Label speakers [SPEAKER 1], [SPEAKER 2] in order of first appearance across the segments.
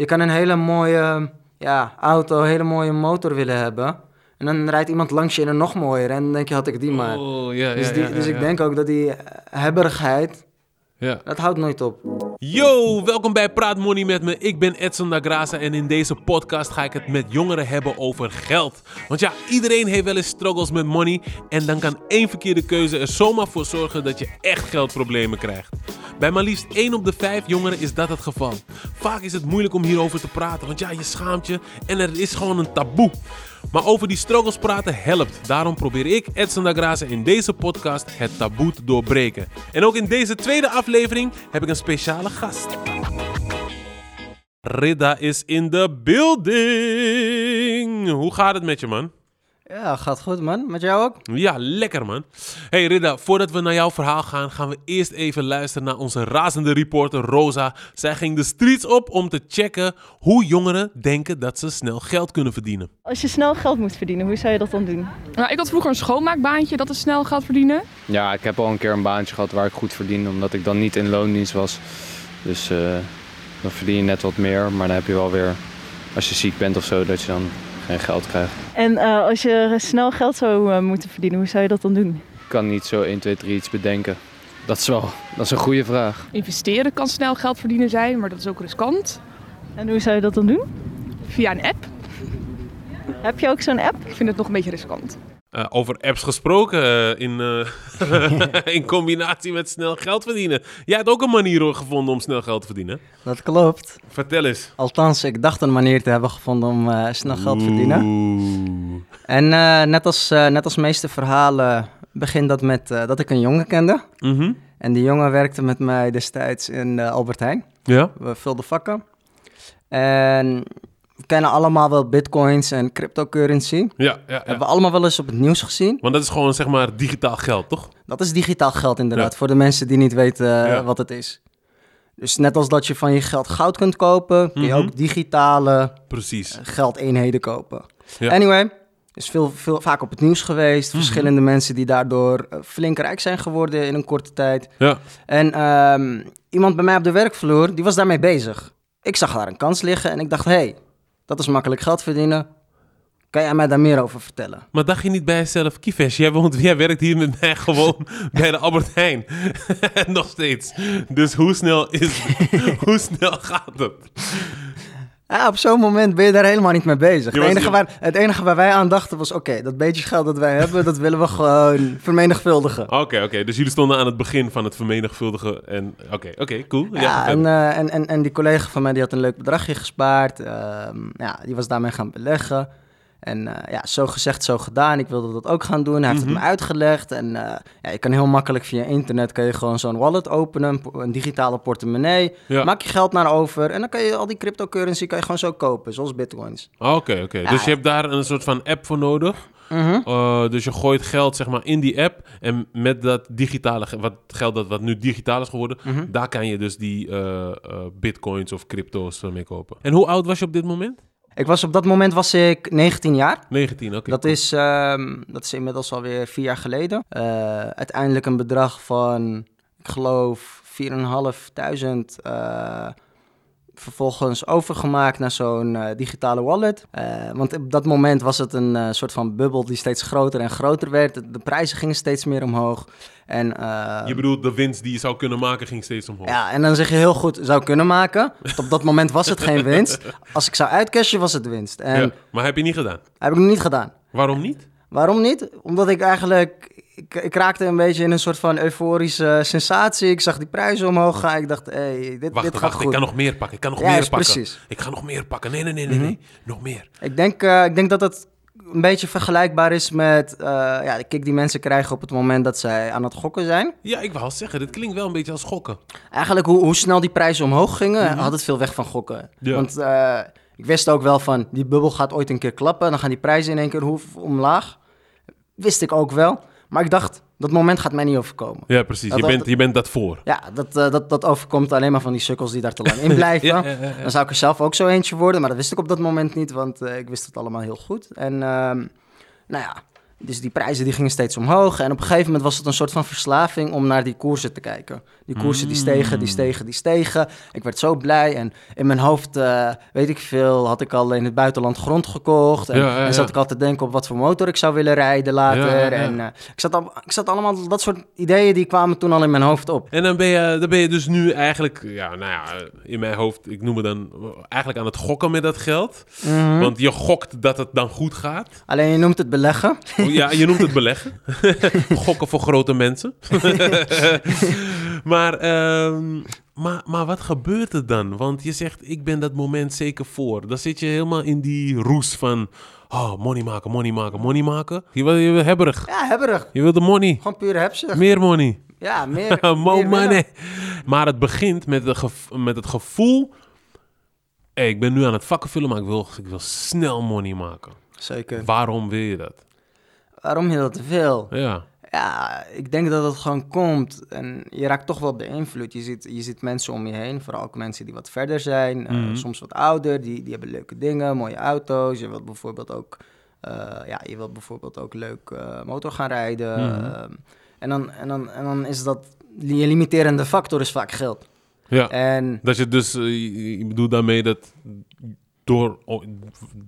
[SPEAKER 1] Je kan een hele mooie ja, auto, een hele mooie motor willen hebben. En dan rijdt iemand langs je en een nog mooier. En dan denk je, had ik die maar.
[SPEAKER 2] Oh, ja,
[SPEAKER 1] dus
[SPEAKER 2] ja,
[SPEAKER 1] die,
[SPEAKER 2] ja,
[SPEAKER 1] dus ik denk ook dat die hebberigheid, dat houdt nooit op.
[SPEAKER 2] Yo, welkom bij Praat Money met me. Ik ben Edson Dagraza en in deze podcast ga ik het met jongeren hebben over geld. Want ja, iedereen heeft wel eens struggles met money en dan kan één verkeerde keuze er zomaar voor zorgen dat je echt geldproblemen krijgt. Bij maar liefst 1 op de 5 jongeren is dat het geval. Vaak is het moeilijk om hierover te praten, want ja, je schaamt je en er is gewoon een taboe. Maar over die struggles praten helpt. Daarom probeer ik, Edson Dagraza, in deze podcast het taboe te doorbreken. En ook in deze tweede aflevering heb ik een speciale gast. Ridda is in the building. Hoe gaat het met je, man?
[SPEAKER 1] Ja, gaat goed man. Met jou ook?
[SPEAKER 2] Ja, lekker man. Hey Ridda, voordat we naar jouw verhaal gaan, gaan we eerst even luisteren naar onze razende reporter Rosa. Zij ging de streets op om te checken hoe jongeren denken dat ze snel geld kunnen verdienen.
[SPEAKER 3] Als je snel geld moet verdienen, hoe zou je dat dan doen?
[SPEAKER 4] Nou, ik had vroeger een schoonmaakbaantje, dat is snel geld verdienen.
[SPEAKER 5] Ja, ik heb al een keer een baantje gehad waar ik goed verdiende, omdat ik dan niet in loondienst was. Dus eh, dan verdien je net wat meer, maar dan heb je wel weer, als je ziek bent of zo, dat je dan geen geld krijgt.
[SPEAKER 3] En eh, als je snel geld zou eh, moeten verdienen, hoe zou je dat dan doen?
[SPEAKER 5] Ik kan niet zo 1, 2, 3 iets bedenken. Dat is wel, dat is een goede vraag.
[SPEAKER 4] Investeren kan snel geld verdienen zijn, maar dat is ook riskant.
[SPEAKER 3] En hoe zou je dat dan doen?
[SPEAKER 4] Via een app.
[SPEAKER 3] Heb je ook zo'n app?
[SPEAKER 4] Ik vind het nog een beetje riskant.
[SPEAKER 2] Eh, over apps gesproken, eh, in, eh, in combinatie met snel geld verdienen. Jij hebt ook een manier gevonden om snel geld te verdienen.
[SPEAKER 1] Dat klopt.
[SPEAKER 2] Vertel eens.
[SPEAKER 1] Althans, ik dacht een manier te hebben gevonden om snel geld te verdienen.
[SPEAKER 2] Oeh.
[SPEAKER 1] En net, als, net als meeste verhalen begint dat met dat ik een jongen kende.
[SPEAKER 2] Mhm.
[SPEAKER 1] En die jongen werkte met mij destijds in Albert Heijn.
[SPEAKER 2] Ja?
[SPEAKER 1] We vulden vakken. En we kennen allemaal wel bitcoins en cryptocurrency.
[SPEAKER 2] Ja, ja, ja.
[SPEAKER 1] Hebben we allemaal wel eens op het nieuws gezien.
[SPEAKER 2] Want dat is gewoon zeg maar digitaal geld, toch?
[SPEAKER 1] Dat is digitaal geld inderdaad,
[SPEAKER 2] Ja.
[SPEAKER 1] voor de mensen die niet weten eh,
[SPEAKER 2] Ja.
[SPEAKER 1] wat het is. Dus net als dat je van je geld goud kunt kopen, kun je
[SPEAKER 2] Mhm.
[SPEAKER 1] ook digitale
[SPEAKER 2] Precies.
[SPEAKER 1] geldeenheden kopen. Anyway, is veel, veel, vaak op het nieuws geweest.
[SPEAKER 2] Mhm.
[SPEAKER 1] Verschillende mensen die daardoor eh, flink rijk zijn geworden in een korte tijd.
[SPEAKER 2] Ja.
[SPEAKER 1] En ehm, iemand bij mij op de werkvloer, die was daarmee bezig. Ik zag daar een kans liggen en ik dacht, hé, hey, dat is makkelijk geld verdienen. Kan jij mij daar meer over vertellen?
[SPEAKER 2] Maar dacht je niet bij jezelf, Kivesh, jij, woont, jij werkt hier met mij gewoon bij de Albert Heijn. Nog steeds. Dus hoe snel is hoe snel gaat het?
[SPEAKER 1] Ja, op zo'n moment ben je daar helemaal niet mee bezig. Het enige, waar, het enige waar wij aan dachten was, oké, dat beetje geld dat wij hebben, dat willen we gewoon vermenigvuldigen.
[SPEAKER 2] Oké, oké. Dus jullie stonden aan het begin van het vermenigvuldigen. En oké, oké, cool. Ja,
[SPEAKER 1] en, eh, en, en, en die collega van mij die had een leuk bedragje gespaard. Ehm, ja, die was daarmee gaan beleggen. En eh, ja, zo gezegd, zo gedaan. Ik wilde dat ook gaan doen. Hij heeft
[SPEAKER 2] Mhm.
[SPEAKER 1] het me uitgelegd. En eh, ja, je kan heel makkelijk via internet kan je gewoon zo'n wallet openen, een digitale portemonnee.
[SPEAKER 2] Ja.
[SPEAKER 1] Maak je geld naar over en dan kan je al die cryptocurrency kan je gewoon zo kopen, zoals bitcoins.
[SPEAKER 2] Oké, oké. Dus je hebt daar een soort van app voor nodig.
[SPEAKER 1] Mhm.
[SPEAKER 2] Uh, dus je gooit geld zeg maar in die app. En met dat digitale wat, geld dat wat nu digitaal is geworden,
[SPEAKER 1] Mhm.
[SPEAKER 2] daar kan je dus die bitcoins of crypto's mee kopen. En hoe oud was je op dit moment?
[SPEAKER 1] Ik was op dat moment was ik 19 jaar.
[SPEAKER 2] 19, oké.
[SPEAKER 1] Dat,
[SPEAKER 2] cool.
[SPEAKER 1] is, ehm, dat is inmiddels alweer vier jaar geleden. Eh, uiteindelijk een bedrag van, ik geloof, 4.500 eh vervolgens overgemaakt naar zo'n eh, digitale wallet. Eh, want op dat moment was het een eh, soort van bubbel die steeds groter en groter werd. De, de prijzen gingen steeds meer omhoog. En,
[SPEAKER 2] Je bedoelt de winst die je zou kunnen maken ging steeds omhoog.
[SPEAKER 1] ja, en dan zeg je heel goed, zou kunnen maken. Want op dat moment was het geen winst. Als ik zou uitcashen, was het winst. En
[SPEAKER 2] Ja, Maar heb je niet gedaan?
[SPEAKER 1] heb ik nog niet gedaan.
[SPEAKER 2] Waarom niet?
[SPEAKER 1] Waarom niet? Omdat ik eigenlijk... Ik, ik raakte een beetje in een soort van euforische sensatie. Ik zag die prijzen omhoog gaan. Ik dacht, hé, hey, dit,
[SPEAKER 2] Wacht,
[SPEAKER 1] dit gaat
[SPEAKER 2] wacht,
[SPEAKER 1] goed.
[SPEAKER 2] ik kan nog meer pakken. Ik kan nog
[SPEAKER 1] Ja,
[SPEAKER 2] meer pakken.
[SPEAKER 1] precies. Mhm.
[SPEAKER 2] Ik ga nog meer pakken. Nee, nee, nee, nee, nee. Nog meer.
[SPEAKER 1] Ik, denk, eh, ik denk dat het een beetje vergelijkbaar is met eh, ja, de kick die mensen krijgen op het moment dat zij aan het gokken zijn.
[SPEAKER 2] Ja, ik wou zeggen, dit klinkt wel een beetje als gokken.
[SPEAKER 1] Eigenlijk hoe, hoe snel die prijzen omhoog gingen, had het veel weg van gokken.
[SPEAKER 2] Mhm. Ja.
[SPEAKER 1] Want eh, ik wist ook wel van, die bubbel gaat ooit een keer klappen. Dan gaan die prijzen in één keer omlaag. Wist ik ook wel. Maar ik dacht, dat moment gaat mij niet overkomen.
[SPEAKER 2] Ja, precies.
[SPEAKER 1] Dat-
[SPEAKER 2] Je bent, je bent dat voor.
[SPEAKER 1] Ja, dat, eh, dat, dat overkomt alleen maar van die sukkels die daar te lang in blijven.
[SPEAKER 2] Ja, ja, ja, ja.
[SPEAKER 1] Dan zou ik er zelf ook zo eentje worden, maar dat wist ik op dat moment niet, want eh, ik wist het allemaal heel goed. En ehm, nou ja, dus die prijzen die gingen steeds omhoog. En op een gegeven moment was het een soort van verslaving om naar die koersen te kijken. Die koersen die stegen, die stegen, die stegen. Ik werd zo blij. En in mijn hoofd, eh, weet ik veel, had ik al in het buitenland grond gekocht. En,
[SPEAKER 2] Ja, ja,
[SPEAKER 1] en zat ik al te denken op wat voor motor ik zou willen rijden later. En eh, ik, zat al, ik zat allemaal, dat soort ideeën die kwamen toen al in mijn hoofd op.
[SPEAKER 2] En dan ben, je, dan ben je dus nu eigenlijk, ja, nou ja, in mijn hoofd, ik noem het dan eigenlijk aan het gokken met dat geld.
[SPEAKER 1] Mhm.
[SPEAKER 2] Want je gokt dat het dan goed gaat.
[SPEAKER 1] Alleen je noemt het beleggen.
[SPEAKER 2] Ja, je noemt het beleggen. Gokken voor grote mensen. maar, ehm, maar, maar wat gebeurt er dan? Want je zegt, ik ben dat moment zeker voor. Dan zit je helemaal in die roes van... Oh, money maken, money maken, money maken. Je wil, je wil hebberig.
[SPEAKER 1] Ja, hebberig.
[SPEAKER 2] Je wil de money.
[SPEAKER 1] Gewoon pure hebzucht.
[SPEAKER 2] Meer money.
[SPEAKER 1] Ja, meer.
[SPEAKER 2] Money. Maar het begint met, de met het gevoel... Hey, ik ben nu aan het vakken vullen, maar ik wil, ik wil snel money maken.
[SPEAKER 1] Zeker.
[SPEAKER 2] Waarom wil je dat?
[SPEAKER 1] Waarom je dat wil?
[SPEAKER 2] Ja.
[SPEAKER 1] Ja, ik denk dat het gewoon komt. En je raakt toch wel beïnvloed. Je ziet, je ziet mensen om je heen, vooral ook mensen die wat verder zijn, eh,
[SPEAKER 2] Mhm.
[SPEAKER 1] soms wat ouder, die, die hebben leuke dingen, mooie auto's. Je wilt bijvoorbeeld ook, eh, ja, je wilt bijvoorbeeld ook leuk eh, motor gaan rijden.
[SPEAKER 2] Mhm.
[SPEAKER 1] en, dan, en, dan, en dan is dat, je limiterende factor is vaak geld.
[SPEAKER 2] Ja.
[SPEAKER 1] En
[SPEAKER 2] Dat je dus, je bedoelt daarmee dat door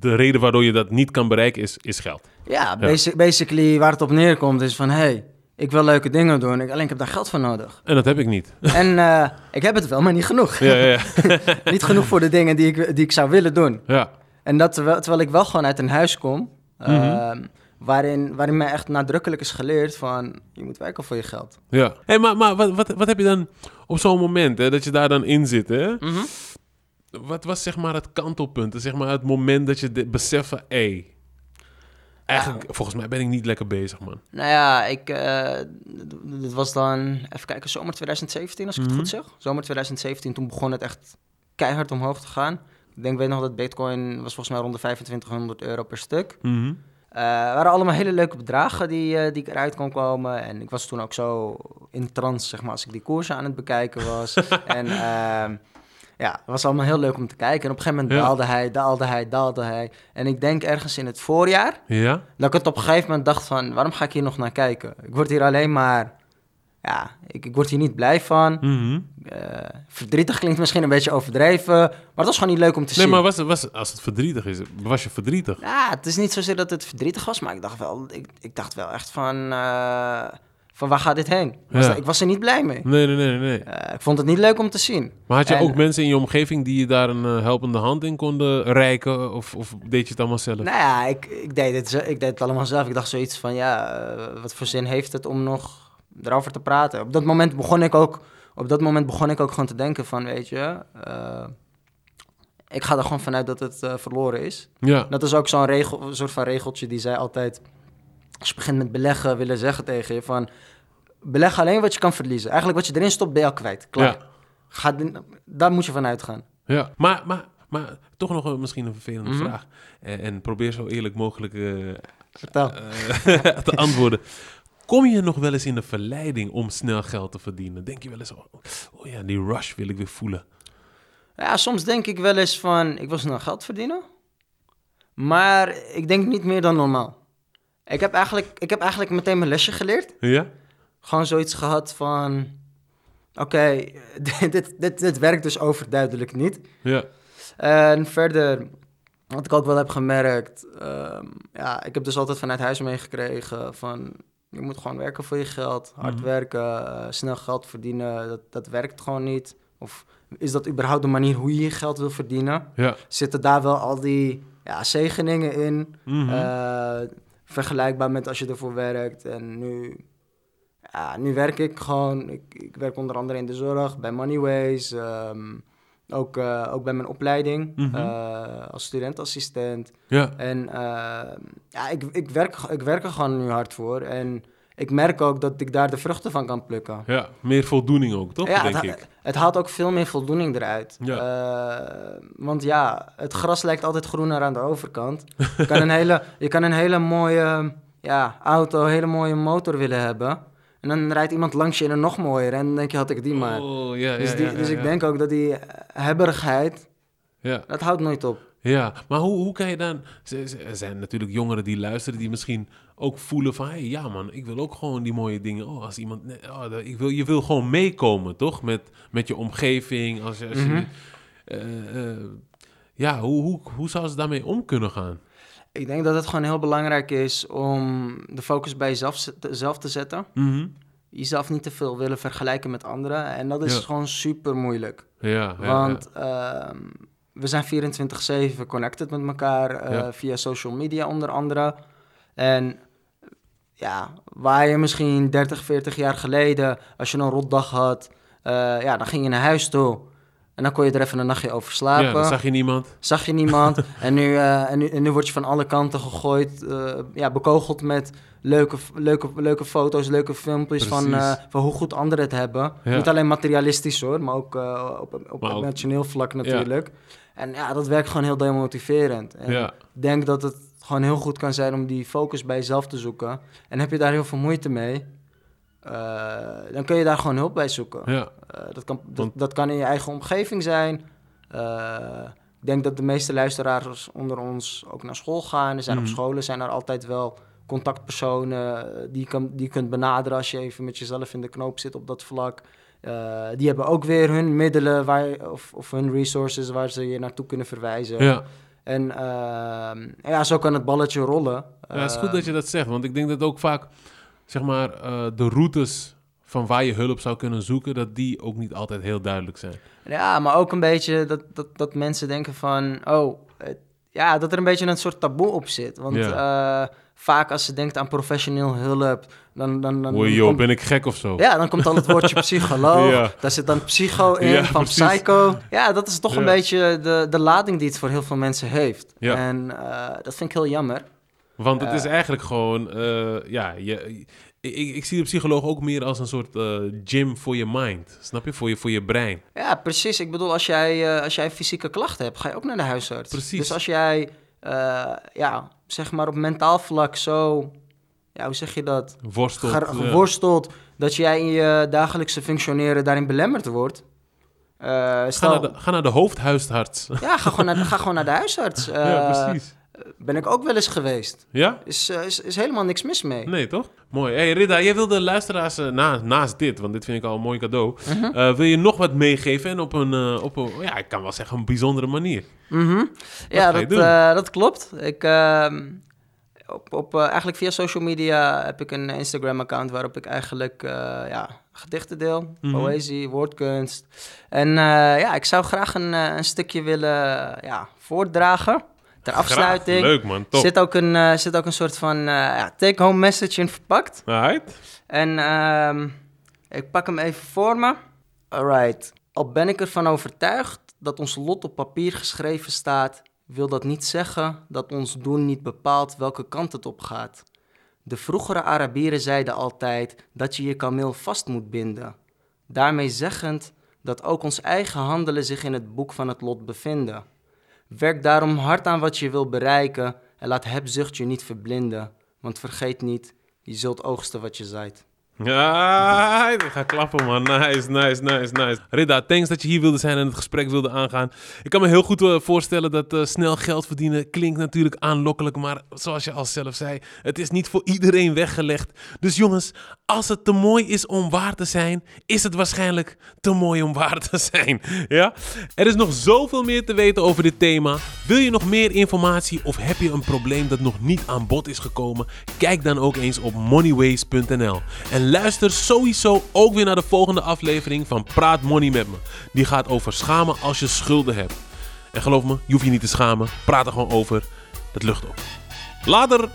[SPEAKER 2] de reden waardoor je dat niet kan bereiken is, is geld.
[SPEAKER 1] ja, basi- basically waar het op neerkomt is van, hey, ik wil leuke dingen doen, ik, alleen ik heb daar geld voor nodig.
[SPEAKER 2] En dat heb ik niet.
[SPEAKER 1] en eh, ik heb het wel, maar niet genoeg.
[SPEAKER 2] ja, ja, ja.
[SPEAKER 1] niet genoeg voor de dingen die ik, die ik zou willen doen.
[SPEAKER 2] ja.
[SPEAKER 1] En dat terwijl, terwijl ik wel gewoon uit een huis kom,
[SPEAKER 2] Mhm.
[SPEAKER 1] ehm, waarin, waarin mij echt nadrukkelijk is geleerd van, je moet werken voor je geld.
[SPEAKER 2] ja. Hey, maar maar wat, wat, wat heb je dan op zo'n moment, hè, dat je daar dan in zit, hè? Wat was zeg maar het kantelpunt, zeg maar het moment dat je dit beseft van, hé, eigenlijk, volgens mij ben ik niet lekker bezig, man.
[SPEAKER 1] Nou ja, ik, d- dit was dan, even kijken, zomer 2017 als ik
[SPEAKER 2] Mhm.
[SPEAKER 1] het goed zeg. Zomer 2017, toen begon het echt keihard omhoog te gaan. Ik denk, weet nog dat bitcoin was volgens mij rond de 2500 euro per stuk.
[SPEAKER 2] Mhm.
[SPEAKER 1] Het waren allemaal hele leuke bedragen die, eh, die ik eruit kon komen. En ik was toen ook zo in trance, zeg maar, als ik die koersen aan het bekijken was. en ehm, ja, het was allemaal heel leuk om te kijken. En op een gegeven moment
[SPEAKER 2] Ja.
[SPEAKER 1] daalde hij, daalde hij, daalde hij. En ik denk ergens in het voorjaar,
[SPEAKER 2] Ja?
[SPEAKER 1] dat ik het op een gegeven moment dacht van... waarom ga ik hier nog naar kijken? Ik word hier alleen maar... Ja, ik, ik word hier niet blij van.
[SPEAKER 2] Mhm.
[SPEAKER 1] Eh, verdrietig klinkt misschien een beetje overdreven. Maar het was gewoon niet leuk om te
[SPEAKER 2] Nee,
[SPEAKER 1] zien.
[SPEAKER 2] maar was, was, als het verdrietig is, was je verdrietig?
[SPEAKER 1] Ja, het is niet zozeer dat het verdrietig was, maar ik dacht wel, ik, ik dacht wel echt van, eh, van waar gaat dit heen? Ik was,
[SPEAKER 2] Ja.
[SPEAKER 1] ik was er niet blij mee.
[SPEAKER 2] Nee, nee, nee, nee.
[SPEAKER 1] Eh, ik vond het niet leuk om te zien.
[SPEAKER 2] Maar had je
[SPEAKER 1] En-
[SPEAKER 2] ook mensen in je omgeving die je daar een eh, helpende hand in konden reiken? Of, of deed je het allemaal zelf?
[SPEAKER 1] Nou ja, ik, ik, deed het, ik deed het allemaal zelf. Ik dacht zoiets van, ja, eh, wat voor zin heeft het om nog erover te praten? Op dat moment begon ik ook, op dat moment begon ik ook gewoon te denken van, weet je, ik ga er gewoon vanuit dat het verloren is.
[SPEAKER 2] Ja.
[SPEAKER 1] Dat is ook zo'n regel, een soort van regeltje die zij altijd, als je begint met beleggen, willen zeggen tegen je van, beleg alleen wat je kan verliezen. Eigenlijk wat je erin stopt, ben je al kwijt. Klaar.
[SPEAKER 2] Ja.
[SPEAKER 1] Ga, din- daar moet je van uitgaan.
[SPEAKER 2] Ja, maar, maar, maar toch nog een, misschien een vervelende
[SPEAKER 1] Mhm.
[SPEAKER 2] vraag. En, en probeer zo eerlijk mogelijk eh,
[SPEAKER 1] Vertel.
[SPEAKER 2] eh, te antwoorden. Kom je nog wel eens in de verleiding om snel geld te verdienen? Denk je wel eens, oh, oh ja, die rush wil ik weer voelen.
[SPEAKER 1] Ja, soms denk ik wel eens van, ik wil snel geld verdienen. Maar ik denk niet meer dan normaal. Ik heb eigenlijk, ik heb eigenlijk meteen mijn lesje geleerd.
[SPEAKER 2] Ja?
[SPEAKER 1] Gewoon zoiets gehad van, oké, dit, dit, dit, dit werkt dus overduidelijk niet.
[SPEAKER 2] Ja.
[SPEAKER 1] En verder, wat ik ook wel heb gemerkt, ehm, ja, ik heb dus altijd vanuit huis meegekregen van, je moet gewoon werken voor je geld, hard
[SPEAKER 2] Mhm.
[SPEAKER 1] werken, eh, snel geld verdienen, dat, dat werkt gewoon niet. Of is dat überhaupt de manier hoe je je geld wil verdienen?
[SPEAKER 2] Ja.
[SPEAKER 1] Zitten daar wel al die ja, zegeningen in, eh, vergelijkbaar met als je ervoor werkt. En nu, ja, nu werk ik gewoon, ik, ik werk onder andere in de zorg, bij Moneyways, ehm, ook, eh, ook bij mijn opleiding
[SPEAKER 2] Mhm.
[SPEAKER 1] eh, als studentassistent.
[SPEAKER 2] ja.
[SPEAKER 1] En eh, ja, ik, ik, werk, ik werk er gewoon nu hard voor. En ik merk ook dat ik daar de vruchten van kan plukken.
[SPEAKER 2] Ja, meer voldoening ook, toch?
[SPEAKER 1] Ja,
[SPEAKER 2] denk
[SPEAKER 1] het,
[SPEAKER 2] ik.
[SPEAKER 1] het haalt ook veel meer voldoening eruit. Eh, want ja, het gras lijkt altijd groener aan de overkant. Je kan een hele, je kan een hele mooie ja, auto, een hele mooie motor willen hebben. En dan rijdt iemand langs je in een nog mooier. En dan denk je, had ik die maar.
[SPEAKER 2] Oh, ja,
[SPEAKER 1] dus
[SPEAKER 2] ja,
[SPEAKER 1] die,
[SPEAKER 2] ja,
[SPEAKER 1] dus
[SPEAKER 2] ja,
[SPEAKER 1] ik
[SPEAKER 2] ja.
[SPEAKER 1] denk ook dat die hebberigheid,
[SPEAKER 2] Ja.
[SPEAKER 1] dat houdt nooit op.
[SPEAKER 2] Ja, maar hoe, hoe kan je dan... Er zijn natuurlijk jongeren die luisteren die misschien ook voelen van... Hey, ja man, ik wil ook gewoon die mooie dingen. Oh, als iemand... nee, Oh, ik wil, je wil gewoon meekomen, toch? Met, met je omgeving. Als, als je,
[SPEAKER 1] Mhm.
[SPEAKER 2] eh, eh, ja, hoe, hoe, hoe zou ze daarmee om kunnen gaan?
[SPEAKER 1] Ik denk dat het gewoon heel belangrijk is om de focus bij jezelf zelf te zetten.
[SPEAKER 2] Mhm.
[SPEAKER 1] Jezelf niet te veel willen vergelijken met anderen. En dat is
[SPEAKER 2] Ja.
[SPEAKER 1] gewoon super moeilijk.
[SPEAKER 2] Ja, ja,
[SPEAKER 1] Want ehm, we zijn 24-7 connected met elkaar eh, via social media onder andere. En ja, waar je misschien 30, 40 jaar geleden, als je een rotdag had, eh, ja, dan ging je naar huis toe. En dan kon je er even een nachtje over slapen.
[SPEAKER 2] ja, dan zag je niemand.
[SPEAKER 1] Zag je niemand. en, nu, eh, en, nu, en nu word je van alle kanten gegooid, eh, ja, bekogeld met leuke, leuke, leuke foto's, leuke filmpjes van,
[SPEAKER 2] Precies.
[SPEAKER 1] van hoe goed anderen het hebben.
[SPEAKER 2] Ja.
[SPEAKER 1] Niet alleen materialistisch hoor, maar ook op, op emotioneel vlak natuurlijk. En ja, dat werkt gewoon heel demotiverend. En ik denk dat het gewoon heel goed kan zijn om die focus bij jezelf te zoeken. En heb je daar heel veel moeite mee, eh, dan kun je daar gewoon hulp bij zoeken.
[SPEAKER 2] Ja.
[SPEAKER 1] Eh, dat, kan, dat, kan in je eigen omgeving zijn. Eh, ik denk dat de meeste luisteraars onder ons ook naar school gaan. Er zijn
[SPEAKER 2] Mhm.
[SPEAKER 1] op scholen zijn er altijd wel contactpersonen die, je kan, die je kunt benaderen als je even met jezelf in de knoop zit op dat vlak. Die hebben ook weer hun middelen waar, of, of hun resources waar ze je naartoe kunnen verwijzen.
[SPEAKER 2] Ja.
[SPEAKER 1] En ehm, ja, zo kan het balletje rollen.
[SPEAKER 2] Ja, het is goed
[SPEAKER 1] Eh,
[SPEAKER 2] dat je dat zegt, want ik denk dat ook vaak, zeg maar, eh, de routes van waar je hulp zou kunnen zoeken, dat die ook niet altijd heel duidelijk zijn.
[SPEAKER 1] Ja, maar ook een beetje dat, dat, dat mensen denken van... Oh, ja, dat er een beetje een soort taboe op zit. Want eh, vaak als ze denkt aan professioneel hulp... Dan, dan, dan, dan
[SPEAKER 2] joh,
[SPEAKER 1] komt-
[SPEAKER 2] ben ik gek of zo?
[SPEAKER 1] Ja, dan komt al het woordje psycholoog.
[SPEAKER 2] Ja.
[SPEAKER 1] Daar zit dan psycho in,
[SPEAKER 2] Ja,
[SPEAKER 1] van
[SPEAKER 2] precies.
[SPEAKER 1] psycho. Ja, dat is toch een beetje de, de lading die het voor heel veel mensen heeft.
[SPEAKER 2] Ja.
[SPEAKER 1] En eh, dat vind ik heel jammer.
[SPEAKER 2] Want het
[SPEAKER 1] Eh.
[SPEAKER 2] is eigenlijk gewoon, eh, ja, je, ik, ik, zie de psycholoog ook meer als een soort eh, gym voor je mind. Snap je? Voor je, voor je brein.
[SPEAKER 1] Ja, precies. Ik bedoel, als jij, eh, als jij fysieke klachten hebt, ga je ook naar de huisarts.
[SPEAKER 2] Precies.
[SPEAKER 1] Dus als jij, eh, ja, zeg maar op mentaal vlak zo, ja, hoe zeg je dat?
[SPEAKER 2] Worstelt.
[SPEAKER 1] Ge-
[SPEAKER 2] ja.
[SPEAKER 1] geworsteld, dat jij in je dagelijkse functioneren daarin belemmerd wordt. Eh,
[SPEAKER 2] Ga,
[SPEAKER 1] stel,
[SPEAKER 2] naar de, ga naar de hoofdhuisarts.
[SPEAKER 1] Ja, ga gewoon, naar, de- ga gewoon naar de huisarts.
[SPEAKER 2] ja,
[SPEAKER 1] Eh,
[SPEAKER 2] precies.
[SPEAKER 1] Ben ik ook wel eens geweest.
[SPEAKER 2] Ja?
[SPEAKER 1] Is, is, is helemaal niks mis mee.
[SPEAKER 2] Nee, toch? Mooi. Hey Rida, jij wil de luisteraars na, naast dit, want dit vind ik al een mooi cadeau,
[SPEAKER 1] Mhm.
[SPEAKER 2] wil je nog wat meegeven en op een, op een, ja, ik kan wel zeggen, een bijzondere manier.
[SPEAKER 1] Mhm. Ja, dat, eh, dat klopt. Ik, ehm, op, op, eh, eigenlijk via social media heb ik een Instagram-account waarop ik eigenlijk eh, ja, gedichten deel,
[SPEAKER 2] Mhm.
[SPEAKER 1] poëzie, woordkunst. En ja, ik zou graag een, een stukje willen ja, voordragen. Ter afsluiting
[SPEAKER 2] Graag. Leuk man, top.
[SPEAKER 1] zit, ook een, zit ook een soort van eh, ja, take-home message in verpakt.
[SPEAKER 2] Alright.
[SPEAKER 1] En ehm, ik pak hem even voor me. Alright. Al ben ik ervan overtuigd dat ons lot op papier geschreven staat, wil dat niet zeggen dat ons doen niet bepaalt welke kant het op gaat. De vroegere Arabieren zeiden altijd dat je je kameel vast moet binden. Daarmee zeggend dat ook ons eigen handelen zich in het boek van het lot bevinden. Werk daarom hard aan wat je wil bereiken en laat hebzucht je niet verblinden. Want vergeet niet, je zult oogsten wat je zaait.
[SPEAKER 2] Ja, ik ga klappen, man. Nice, nice, nice, nice. Rida, thanks dat je hier wilde zijn en het gesprek wilde aangaan. Ik kan me heel goed eh, voorstellen dat eh, snel geld verdienen klinkt natuurlijk aanlokkelijk, maar zoals je al zelf zei, het is niet voor iedereen weggelegd. Dus jongens, als het te mooi is om waar te zijn, is het waarschijnlijk te mooi om waar te zijn. Ja? Er is nog zoveel meer te weten over dit thema. Wil je nog meer informatie of heb je een probleem dat nog niet aan bod is gekomen? Kijk dan ook eens op moneyways.nl. En luister sowieso ook weer naar de volgende aflevering van Praat Money met me. Die gaat over schamen als je schulden hebt. En geloof me, je hoeft je niet te schamen. Praat er gewoon over. Dat lucht op. Later!